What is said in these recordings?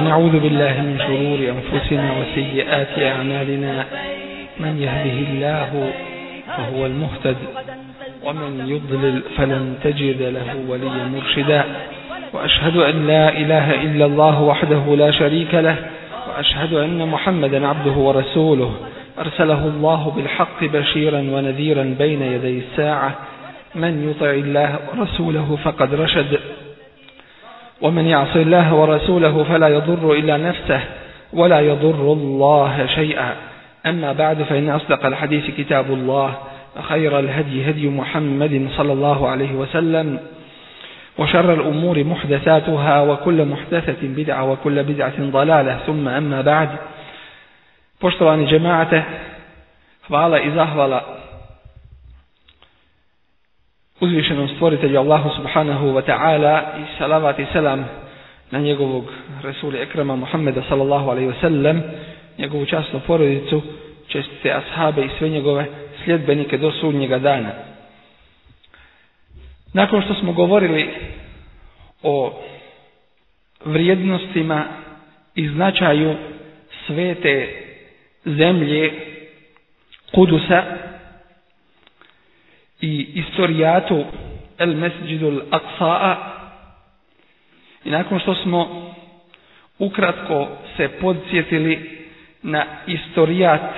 ونعوذ بالله من شرور أنفسنا وسيئات أعمالنا من يهده الله فهو المهتد ومن يضلل فلن تجد له وليا مرشدا وأشهد أن لا إله إلا الله وحده لا شريك له وأشهد أن محمدا عبده ورسوله أرسله الله بالحق بشيرا ونذيرا بين يدي الساعة من يطع الله ورسوله فقد رشد ومن يعص الله ورسوله فلا يضر إلا نفسه ولا يضر الله شيئا أما بعد فإن أصدق الحديث كتاب الله خير الهدي هدي محمد صلى الله عليه وسلم وشر الأمور محدثاتها وكل محدثة بدعة وكل بدعة ضلالة ثم أما بعد Poštovani جماعته hvala إذا zahvala uzvišenom stvoritelju Allahu subhanahu wa ta'ala i salavat i selam na njegovog Resuli Ekrama Muhammeda sallallahu alaihi wa sallam, njegovu časnu porodicu, čestite ashabe i sve njegove sljedbenike do sudnjega dana. Nakon što smo govorili o vrijednostima i značaju svete zemlje Kudusa, i istorijatu El Mesđidul Aqsa'a i nakon što smo ukratko se podsjetili na istorijat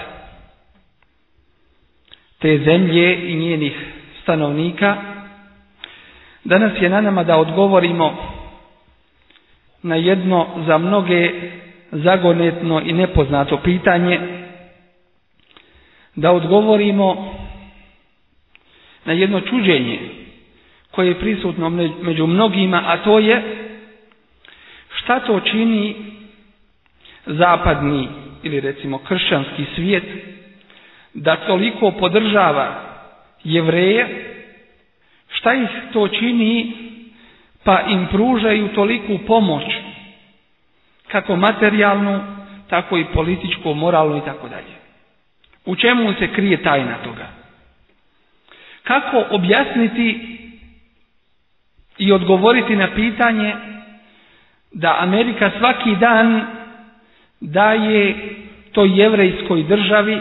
te zemlje i njenih stanovnika, danas je na nama da odgovorimo na jedno za mnoge zagonetno i nepoznato pitanje, da odgovorimo na jedno čuđenje koje je prisutno među mnogima, a to je šta to čini zapadni ili recimo kršćanski svijet da toliko podržava jevreje, šta ih to čini pa im pružaju toliku pomoć kako materijalnu, tako i političku, moralnu i tako dalje. U čemu se krije tajna toga? kako objasniti i odgovoriti na pitanje da Amerika svaki dan daje toj jevrejskoj državi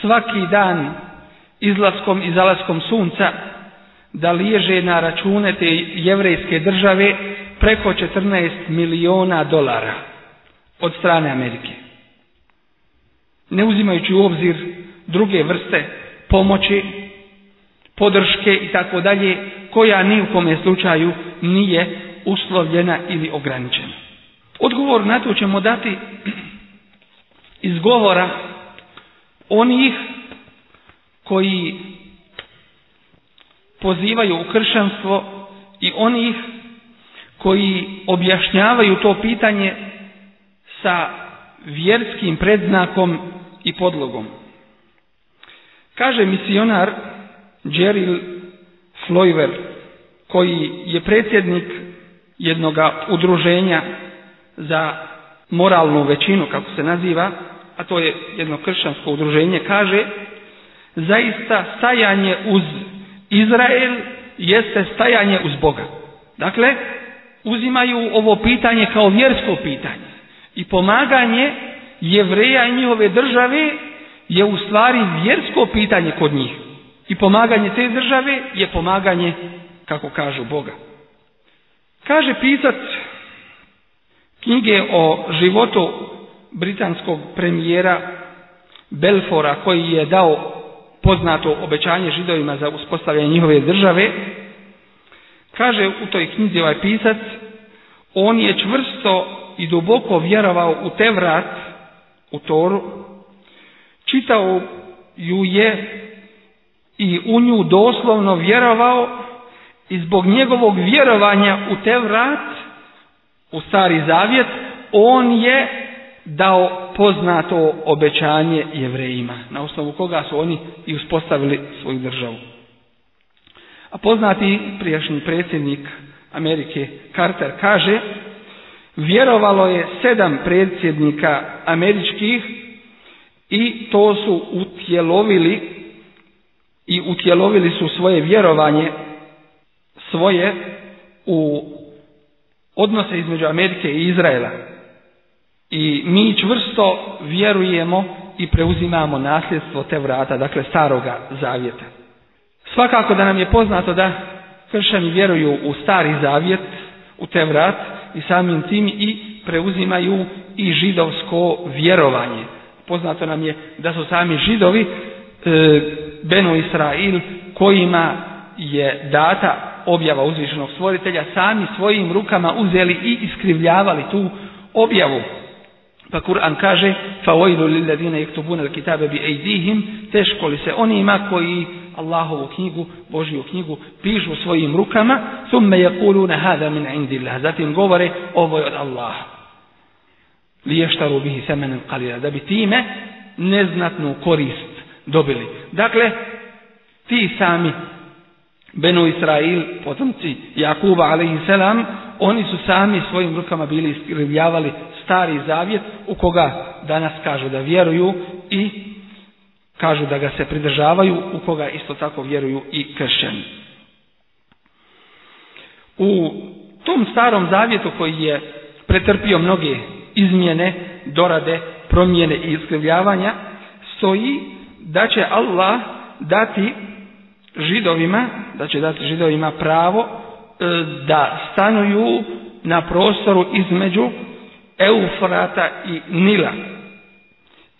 svaki dan izlaskom i zalaskom sunca da liježe na račune te jevrejske države preko 14 milijuna dolara od strane Amerike. Ne uzimajući u obzir druge vrste pomoći podrške i tako dalje, koja ni u kome slučaju nije uslovljena ili ograničena. Odgovor na to ćemo dati iz govora onih koji pozivaju u kršćanstvo i onih koji objašnjavaju to pitanje sa vjerskim predznakom i podlogom. Kaže misionar Jeril Floyver koji je predsjednik jednog udruženja za moralnu većinu, kako se naziva, a to je jedno kršćansko udruženje, kaže zaista stajanje uz Izrael jeste stajanje uz Boga. Dakle, uzimaju ovo pitanje kao vjersko pitanje i pomaganje jevreja i njihove države je u stvari vjersko pitanje kod njih. I pomaganje te države je pomaganje, kako kažu, Boga. Kaže pisac knjige o životu britanskog premijera Belfora koji je dao poznato obećanje židovima za uspostavljanje njihove države, kaže u toj knjizi ovaj pisac, on je čvrsto i duboko vjerovao u te vrat, u Toru, čitao ju je i u nju doslovno vjerovao i zbog njegovog vjerovanja u te vrat u Stari Zavjet, on je dao poznato obećanje jevrejima, na osnovu koga su oni i uspostavili svoju državu. A poznati prijašnji predsjednik Amerike Carter kaže, vjerovalo je sedam predsjednika američkih i to su utjelovili i utjelovili su svoje vjerovanje svoje u odnose između Amerike i Izraela. I mi čvrsto vjerujemo i preuzimamo nasljedstvo te vrata, dakle staroga zavjeta. Svakako da nam je poznato da kršćani vjeruju u stari zavjet, u te vrat i samim tim i preuzimaju i židovsko vjerovanje. Poznato nam je da su sami židovi e, Benu Israil kojima je data objava uzvišenog stvoritelja sami svojim rukama uzeli i iskrivljavali tu objavu. Pa Kur'an kaže فَوَيْلُ لِلَّذِينَ يَكْتُبُونَ الْكِتَابَ Teško li se onima koji Allahovu knjigu, Božju knjigu pišu svojim rukama ثُمَّ يَقُولُونَ هَذَا مِنْ عِنْدِ Zatim govore ovo je od Allaha. bihi Da bi time neznatnu korist dobili. Dakle, ti sami Benu Israil, potomci Jakuba Selam, oni su sami svojim rukama bili iskrivljavali stari zavjet u koga danas kažu da vjeruju i kažu da ga se pridržavaju, u koga isto tako vjeruju i kršćani. U tom starom zavjetu koji je pretrpio mnoge izmjene, dorade, promjene i iskrivljavanja, stoji da će Allah dati židovima, da će dati židovima pravo e, da stanuju na prostoru između Eufrata i Nila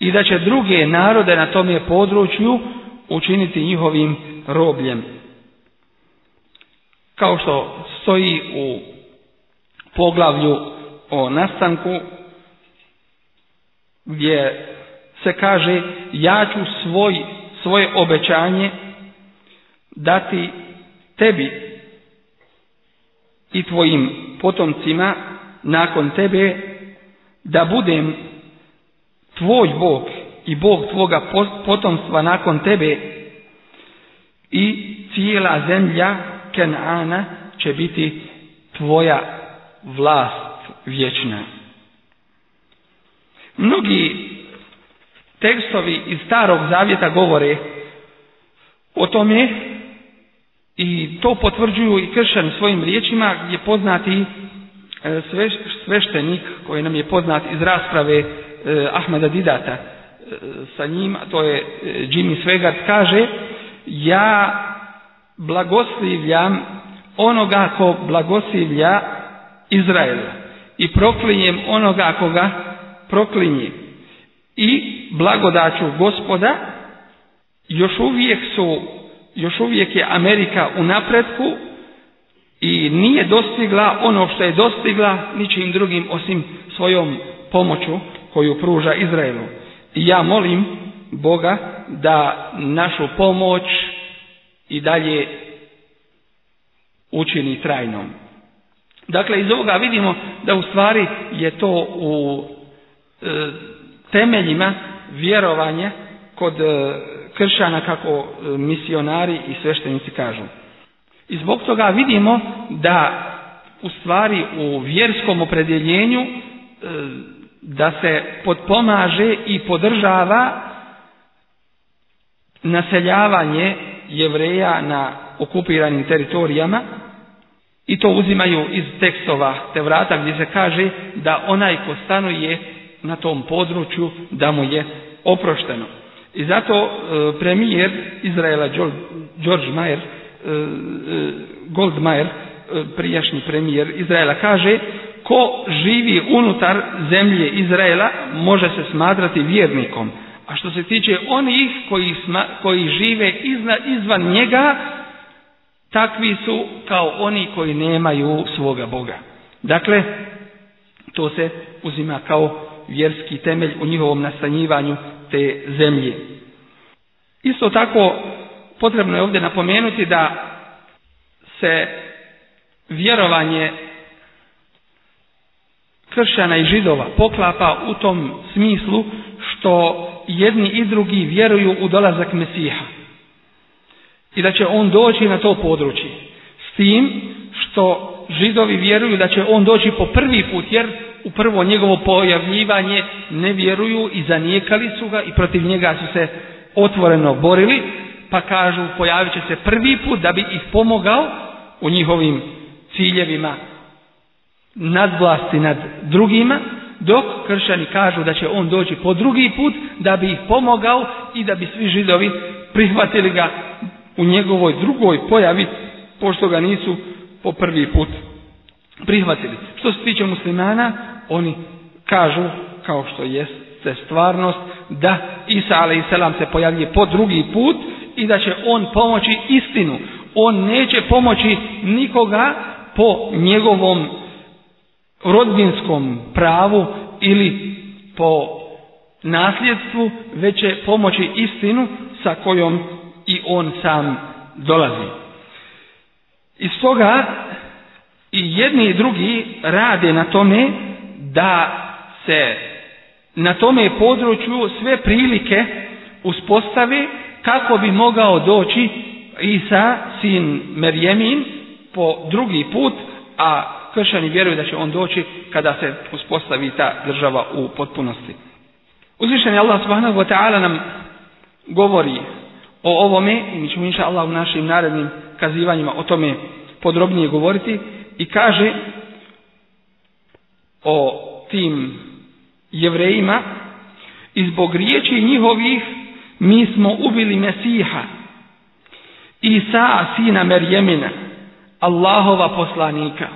i da će druge narode na tom je području učiniti njihovim robljem. Kao što stoji u poglavlju o nastanku gdje se kaže ja ću svoj, svoje obećanje dati tebi i tvojim potomcima nakon tebe da budem tvoj Bog i Bog tvoga potomstva nakon tebe i cijela zemlja Kenana će biti tvoja vlast vječna. Mnogi tekstovi iz starog zavjeta govore o tome i to potvrđuju i kršan svojim riječima gdje poznati e, sveštenik koji nam je poznat iz rasprave e, Ahmeda Didata e, sa njim, to je Jimmy Svegard, kaže ja blagoslivljam onoga ko blagoslivlja Izraela i proklinjem onoga koga proklinje i blagodaću gospoda, još uvijek su, još uvijek je Amerika u napretku i nije dostigla ono što je dostigla ničim drugim osim svojom pomoću koju pruža Izraelu. I ja molim Boga da našu pomoć i dalje učini trajnom. Dakle, iz ovoga vidimo da u stvari je to u e, temeljima vjerovanje kod e, kršana kako e, misionari i sveštenici kažu. I zbog toga vidimo da u stvari u vjerskom opredjeljenju e, da se potpomaže i podržava naseljavanje jevreja na okupiranim teritorijama i to uzimaju iz tekstova te vrata gdje se kaže da onaj ko stanuje na tom području da mu je oprošteno. I zato e, premijer Izraela George Mayer, e, e, Goldmayer, prijašnji premijer Izraela, kaže ko živi unutar zemlje Izraela može se smatrati vjernikom. A što se tiče onih koji, koji žive izvan njega, takvi su kao oni koji nemaju svoga Boga. Dakle, to se uzima kao vjerski temelj u njihovom nastanjivanju te zemlje. Isto tako potrebno je ovdje napomenuti da se vjerovanje kršćana i židova poklapa u tom smislu što jedni i drugi vjeruju u dolazak Mesiha i da će on doći na to područje. S tim što židovi vjeruju da će on doći po prvi put, jer u prvo njegovo pojavljivanje ne vjeruju i zanijekali su ga i protiv njega su se otvoreno borili, pa kažu pojavit će se prvi put da bi ih pomogao u njihovim ciljevima nadvlasti nad drugima, dok kršani kažu da će on doći po drugi put da bi ih pomogao i da bi svi židovi prihvatili ga u njegovoj drugoj pojavi, pošto ga nisu po prvi put prihvatili. Što se tiče muslimana, oni kažu, kao što jeste stvarnost, da Isa a.s. se pojavljuje po drugi put i da će on pomoći istinu. On neće pomoći nikoga po njegovom rodbinskom pravu ili po nasljedstvu, već će pomoći istinu sa kojom i on sam dolazi. I stoga i jedni i drugi rade na tome da se na tome području sve prilike uspostavi kako bi mogao doći Isa, sin Merjemin, po drugi put, a kršćani vjeruju da će on doći kada se uspostavi ta država u potpunosti. Uzvišen je Allah subhanahu wa ta'ala nam govori o ovome i mi ćemo inša Allah u našim narednim kazivanjima o tome podrobnije govoriti i kaže o tim jevrejima i zbog riječi njihovih mi smo ubili Mesiha Isa sina Merjemina Allahova poslanika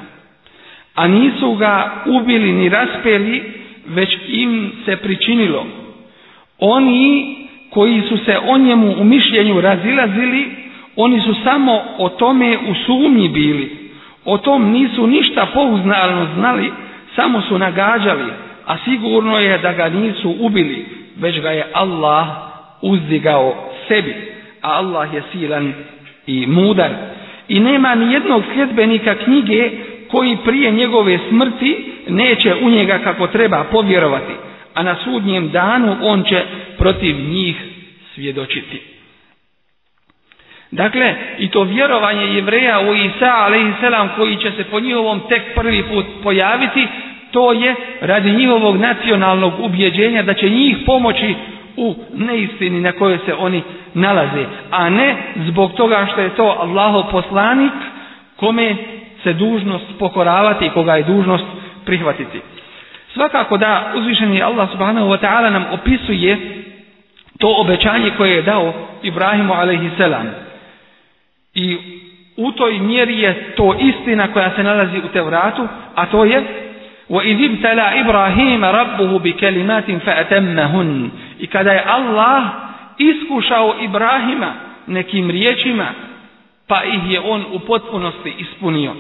a nisu ga ubili ni raspeli već im se pričinilo oni koji su se o njemu u mišljenju razilazili oni su samo o tome u sumnji bili. O tom nisu ništa pouznalno znali, samo su nagađali, a sigurno je da ga nisu ubili, već ga je Allah uzdigao sebi, a Allah je silan i mudar. I nema ni jednog sljedbenika knjige koji prije njegove smrti neće u njega kako treba povjerovati, a na sudnjem danu on će protiv njih svjedočiti. Dakle, i to vjerovanje jevreja u Isa, a.s. koji će se po njihovom tek prvi put pojaviti, to je radi njihovog nacionalnog ubjeđenja da će njih pomoći u neistini na kojoj se oni nalaze, a ne zbog toga što je to Allahov poslanik kome se dužnost pokoravati i koga je dužnost prihvatiti. Svakako da uzvišeni Allah subhanahu wa ta'ala nam opisuje to obećanje koje je dao Ibrahimu alaihi i u toj mjeri je to istina koja se nalazi u Tevratu, a to je وَإِذِ إِبْرَاهِيمَ رَبُّهُ بِكَلِمَاتٍ فَأَتَمَّهُنْ I kada je Allah iskušao Ibrahima nekim riječima, pa ih je on u potpunosti ispunio.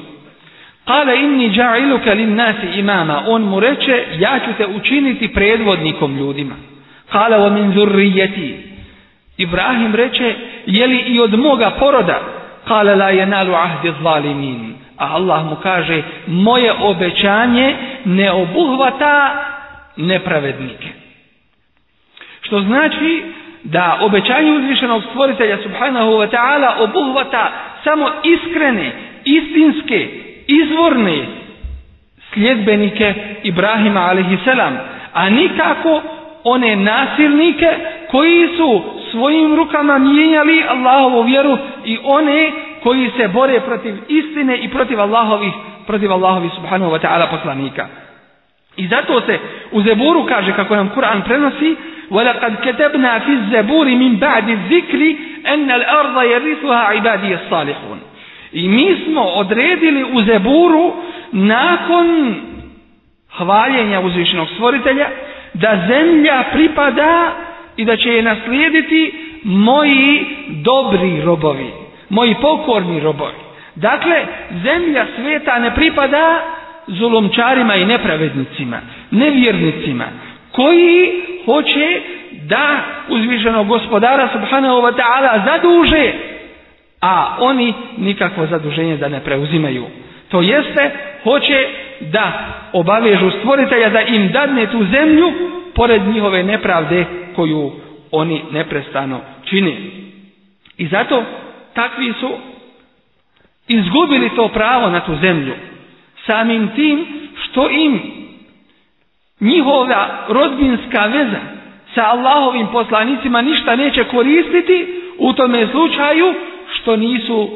قَالَ inni جَعِلُكَ lin nasi On mu reče, ja ću te učiniti predvodnikom ljudima. قَالَ wa min Ibrahim reče, je li i od moga poroda? Kale la nalu ahdi zalimin. A Allah mu kaže, moje obećanje ne obuhvata nepravednike. Što znači da obećanje uzvišenog stvoritelja subhanahu wa ta'ala obuhvata samo iskrene, istinske, izvorne sljedbenike Ibrahima alaihi a nikako one nasilnike koji su svojim rukama mijenjali Allahovu vjeru i one koji se bore protiv istine i protiv Allahovih, protiv Allahovih subhanahu wa ta'ala poslanika. I zato se u Zeburu kaže kako nam Kur'an prenosi وَلَقَدْ كَتَبْنَا فِي الزَّبُورِ مِنْ بَعْدِ الذِّكْرِ أَنَّ الْأَرْضَ يَرِثُهَا عِبَادِيَ الصَّالِحُونَ I mi smo odredili u Zeburu nakon hvaljenja uzvišnog stvoritelja da zemlja pripada i da će je naslijediti moji dobri robovi, moji pokorni robovi. Dakle, zemlja sveta ne pripada zulomčarima i nepravednicima, nevjernicima, koji hoće da uzvišenog gospodara subhanahu wa ta'ala zaduže, a oni nikakvo zaduženje da ne preuzimaju. To jeste, hoće da obavežu stvoritelja da im dadne tu zemlju pored njihove nepravde koju oni neprestano čine I zato takvi su izgubili to pravo na tu zemlju. Samim tim što im njihova rodbinska veza sa Allahovim poslanicima ništa neće koristiti u tome slučaju što nisu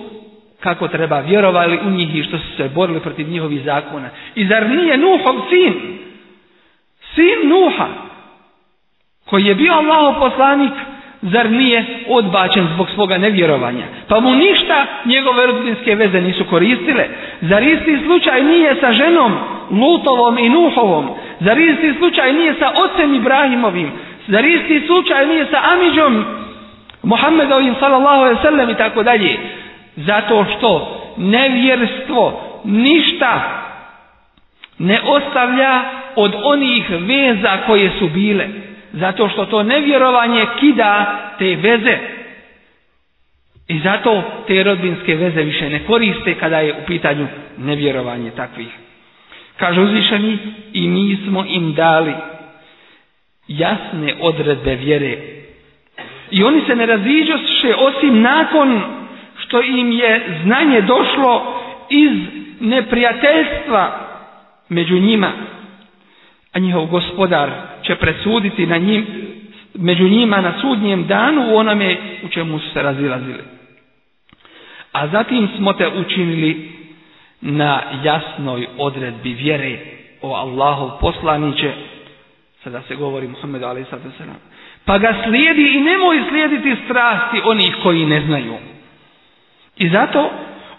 kako treba vjerovali u njih i što su se borili protiv njihovih zakona. I zar nije Nuhov sin? Sin Nuha koji je bio Allahov poslanik, zar nije odbačen zbog svoga nevjerovanja? Pa mu ništa njegove rodinske veze nisu koristile. Zar isti slučaj nije sa ženom Lutovom i Nuhovom? Zar isti slučaj nije sa ocem Ibrahimovim? Zar isti slučaj nije sa Amidžom Mohamedovim sallallahu alaihi sallam i tako dalje? Zato što nevjerstvo ništa ne ostavlja od onih veza koje su bile. Zato što to nevjerovanje kida te veze. I zato te rodbinske veze više ne koriste kada je u pitanju nevjerovanje takvih. Kaže uzvišeni i mi smo im dali jasne odredbe vjere. I oni se ne se osim nakon što im je znanje došlo iz neprijateljstva među njima. A njihov gospodar će presuditi na njim, među njima na sudnjem danu u onome u čemu su se razilazili. A zatim smo te učinili na jasnoj odredbi vjere o Allahov poslaniće, sada se govori Muhammedu alaih pa ga slijedi i nemoj slijediti strasti onih koji ne znaju. I zato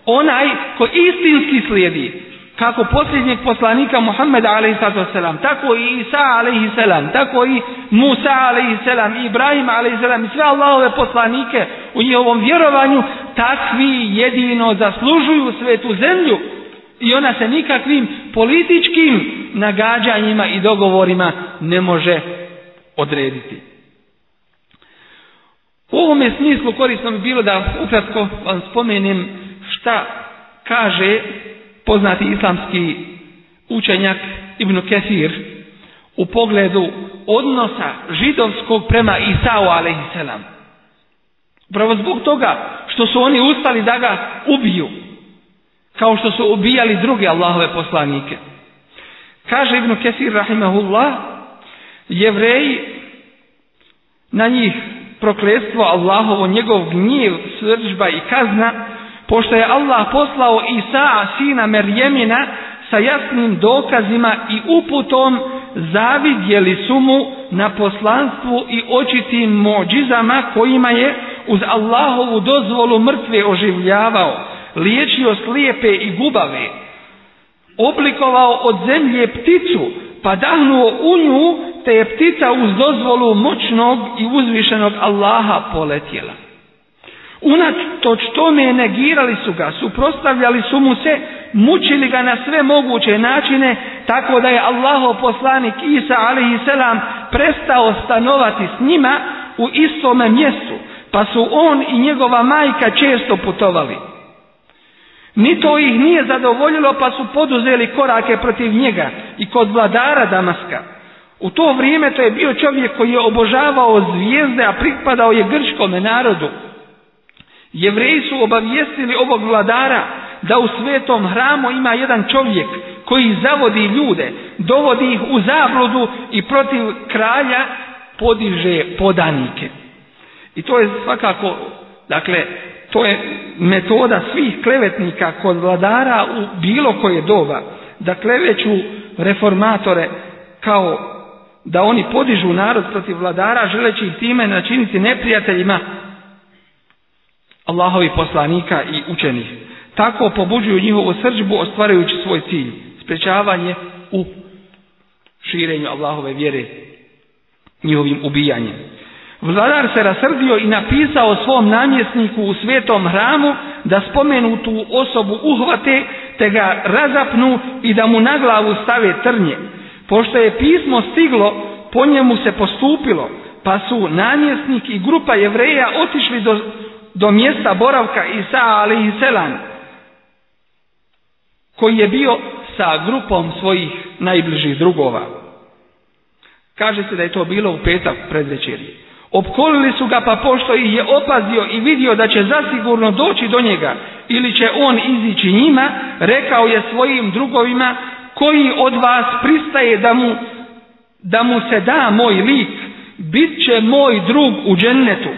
onaj ko istinski slijedi kako posljednjeg poslanika Muhammeda a.s. tako i Isa a.s. tako i Musa a.s. i Ibrahim a.s. i sve Allahove poslanike u njihovom vjerovanju takvi jedino zaslužuju svetu zemlju i ona se nikakvim političkim nagađanjima i dogovorima ne može odrediti. U ovome smislu korisno bi bilo da ukratko vam spomenem šta kaže poznati islamski učenjak Ibn Kesir u pogledu odnosa židovskog prema Isa'u a.s. Pravo zbog toga što su oni ustali da ga ubiju. Kao što su ubijali druge Allahove poslanike. Kaže Ibn Kesir rahimahullah jevreji na njih prokletstvo Allahovo njegov gnjev, svržba i kazna pošto je Allah poslao Isa, sina Merjemina sa jasnim dokazima i uputom zavidjeli su mu na poslanstvu i očitim mođizama kojima je uz Allahovu dozvolu mrtve oživljavao, liječio slijepe i gubave, oblikovao od zemlje pticu, pa dahnuo u nju, te je ptica uz dozvolu moćnog i uzvišenog Allaha poletjela. Unatoč tome negirali su ga, suprotstavljali su mu se, mučili ga na sve moguće načine, tako da je Allahov poslanik Isa a.s. prestao stanovati s njima u istome mjestu, pa su on i njegova majka često putovali. Ni to ih nije zadovoljilo, pa su poduzeli korake protiv njega i kod vladara Damaska. U to vrijeme to je bio čovjek koji je obožavao zvijezde, a pripadao je grčkome narodu. Jevreji su obavijestili ovog vladara da u svetom hramu ima jedan čovjek koji zavodi ljude, dovodi ih u zabludu i protiv kralja podiže podanike. I to je svakako, dakle, to je metoda svih klevetnika kod vladara u bilo koje doba, da kleveću reformatore kao da oni podižu narod protiv vladara želeći ih time načiniti neprijateljima Allahovi poslanika i učenih. Tako pobuđuju njihovu srđbu ostvarajući svoj cilj, sprečavanje u širenju Allahove vjere njihovim ubijanjem. Vladar se rasrdio i napisao svom namjesniku u svetom hramu da spomenutu osobu uhvate te ga razapnu i da mu na glavu stave trnje. Pošto je pismo stiglo, po njemu se postupilo, pa su namjesnik i grupa jevreja otišli do do mjesta boravka Isa ali i selam koji je bio sa grupom svojih najbližih drugova. Kaže se da je to bilo u petak predvečeri. Opkolili su ga pa pošto ih je opazio i vidio da će zasigurno doći do njega ili će on izići njima, rekao je svojim drugovima koji od vas pristaje da mu, da mu se da moj lik, bit će moj drug u džennetu.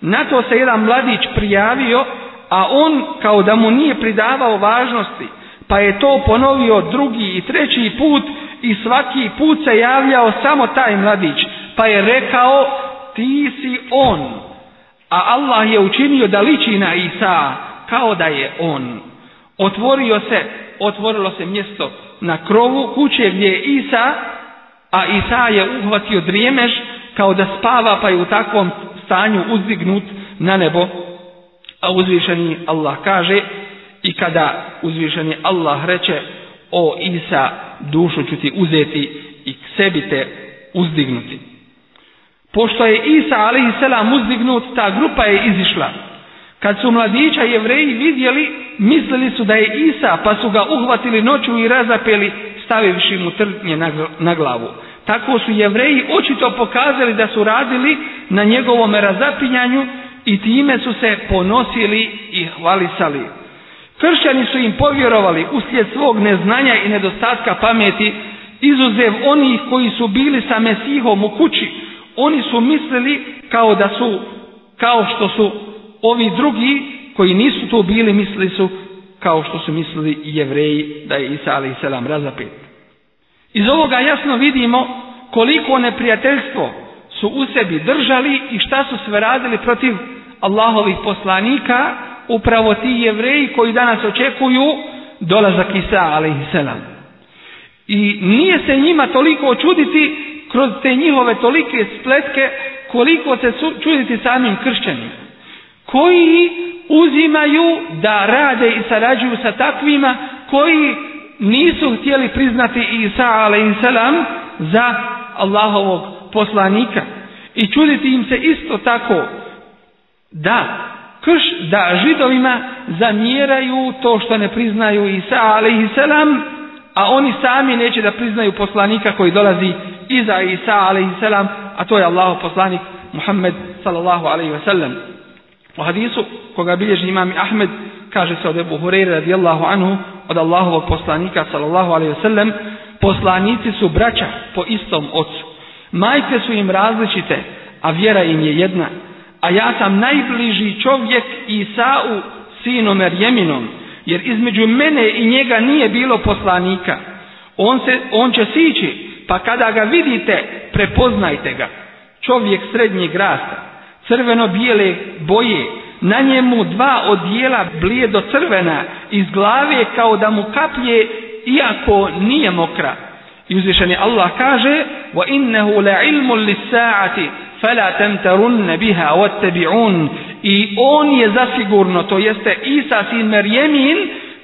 Na to se jedan mladić prijavio, a on kao da mu nije pridavao važnosti, pa je to ponovio drugi i treći put i svaki put se javljao samo taj mladić, pa je rekao ti si on, a Allah je učinio da liči na Isa kao da je on. Otvorio se, otvorilo se mjesto na krovu kuće gdje je Isa, a Isa je uhvatio drijemeš, kao da spava pa je u takvom stanju uzdignut na nebo, a uzvišeni Allah kaže i kada uzvišeni Allah reče o Isa dušu ću ti uzeti i k sebi te uzdignuti. Pošto je Isa selam uzdignut, ta grupa je izišla. Kad su mladića jevreji vidjeli, mislili su da je Isa, pa su ga uhvatili noću i razapeli, stavivši mu trtnje na glavu. Tako su jevreji očito pokazali da su radili na njegovom razapinjanju i time su se ponosili i hvalisali. Kršćani su im povjerovali uslijed svog neznanja i nedostatka pameti, izuzev onih koji su bili sa Mesihom u kući. Oni su mislili kao da su, kao što su ovi drugi koji nisu tu bili, mislili su kao što su mislili jevreji da je Isa selam razapet. Iz ovoga jasno vidimo koliko neprijateljstvo su u sebi držali i šta su sve radili protiv Allahovih poslanika, upravo ti jevreji koji danas očekuju dolazak Isa a.s. I nije se njima toliko čuditi kroz te njihove tolike spletke koliko se čuditi samim kršćanima koji uzimaju da rade i sarađuju sa takvima koji nisu htjeli priznati Isa a.s. za Allahovog poslanika. I čuditi im se isto tako da krš, da židovima zamjeraju to što ne priznaju Isa a.s. a oni sami neće da priznaju poslanika koji dolazi iza Isa a.s. a to je Allahov poslanik Muhammed sallallahu ve U hadisu koga bilježi imam Ahmed Kaže se od Ebu Hureyre radijallahu anhu, od Allahovog poslanika sallallahu alaihi wasallam, poslanici su braća po istom ocu. Majke su im različite, a vjera im je jedna. A ja sam najbliži čovjek Isau, sinom Erjeminom, jer između mene i njega nije bilo poslanika. On, se, on će sići, pa kada ga vidite, prepoznajte ga. Čovjek srednjeg rasta, crveno-bijele boje, na njemu dva odjela bljedo crvena, iz glave kao da mu kaplje iako nije mokra. I uzvišeni Allah kaže: "Wa innahu la'ilmun lis-sa'ati, fala tamtarun biha I on je zasigurno, to jeste Isa sin Merjemin,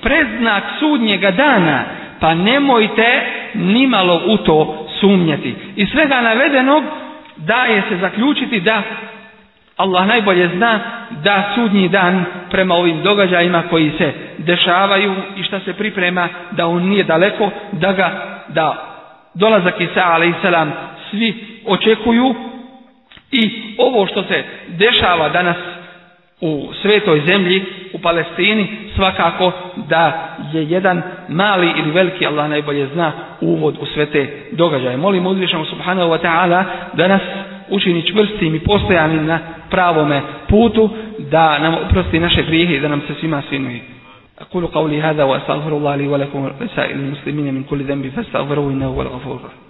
preznak sudnjega dana, pa nemojte nimalo u to sumnjati. I svega navedenog daje se zaključiti da Allah najbolje zna da sudnji dan prema ovim događajima koji se dešavaju i šta se priprema da on nije daleko da ga da dolazak Isa a.s. svi očekuju i ovo što se dešava danas u svetoj zemlji u Palestini svakako da je jedan mali ili veliki Allah najbolje zna uvod u sve te događaje. Molim uzvišamo subhanahu wa ta'ala da nas učini čvrstim i postojanim na pravome putu, da nam oprosti naše grijehe i da nam se svima svinuje. أقول قولي هذا وأستغفر الله لي ولكم ولسائر المسلمين من كل ذنب فاستغفروه إنه هو الغفور الرحيم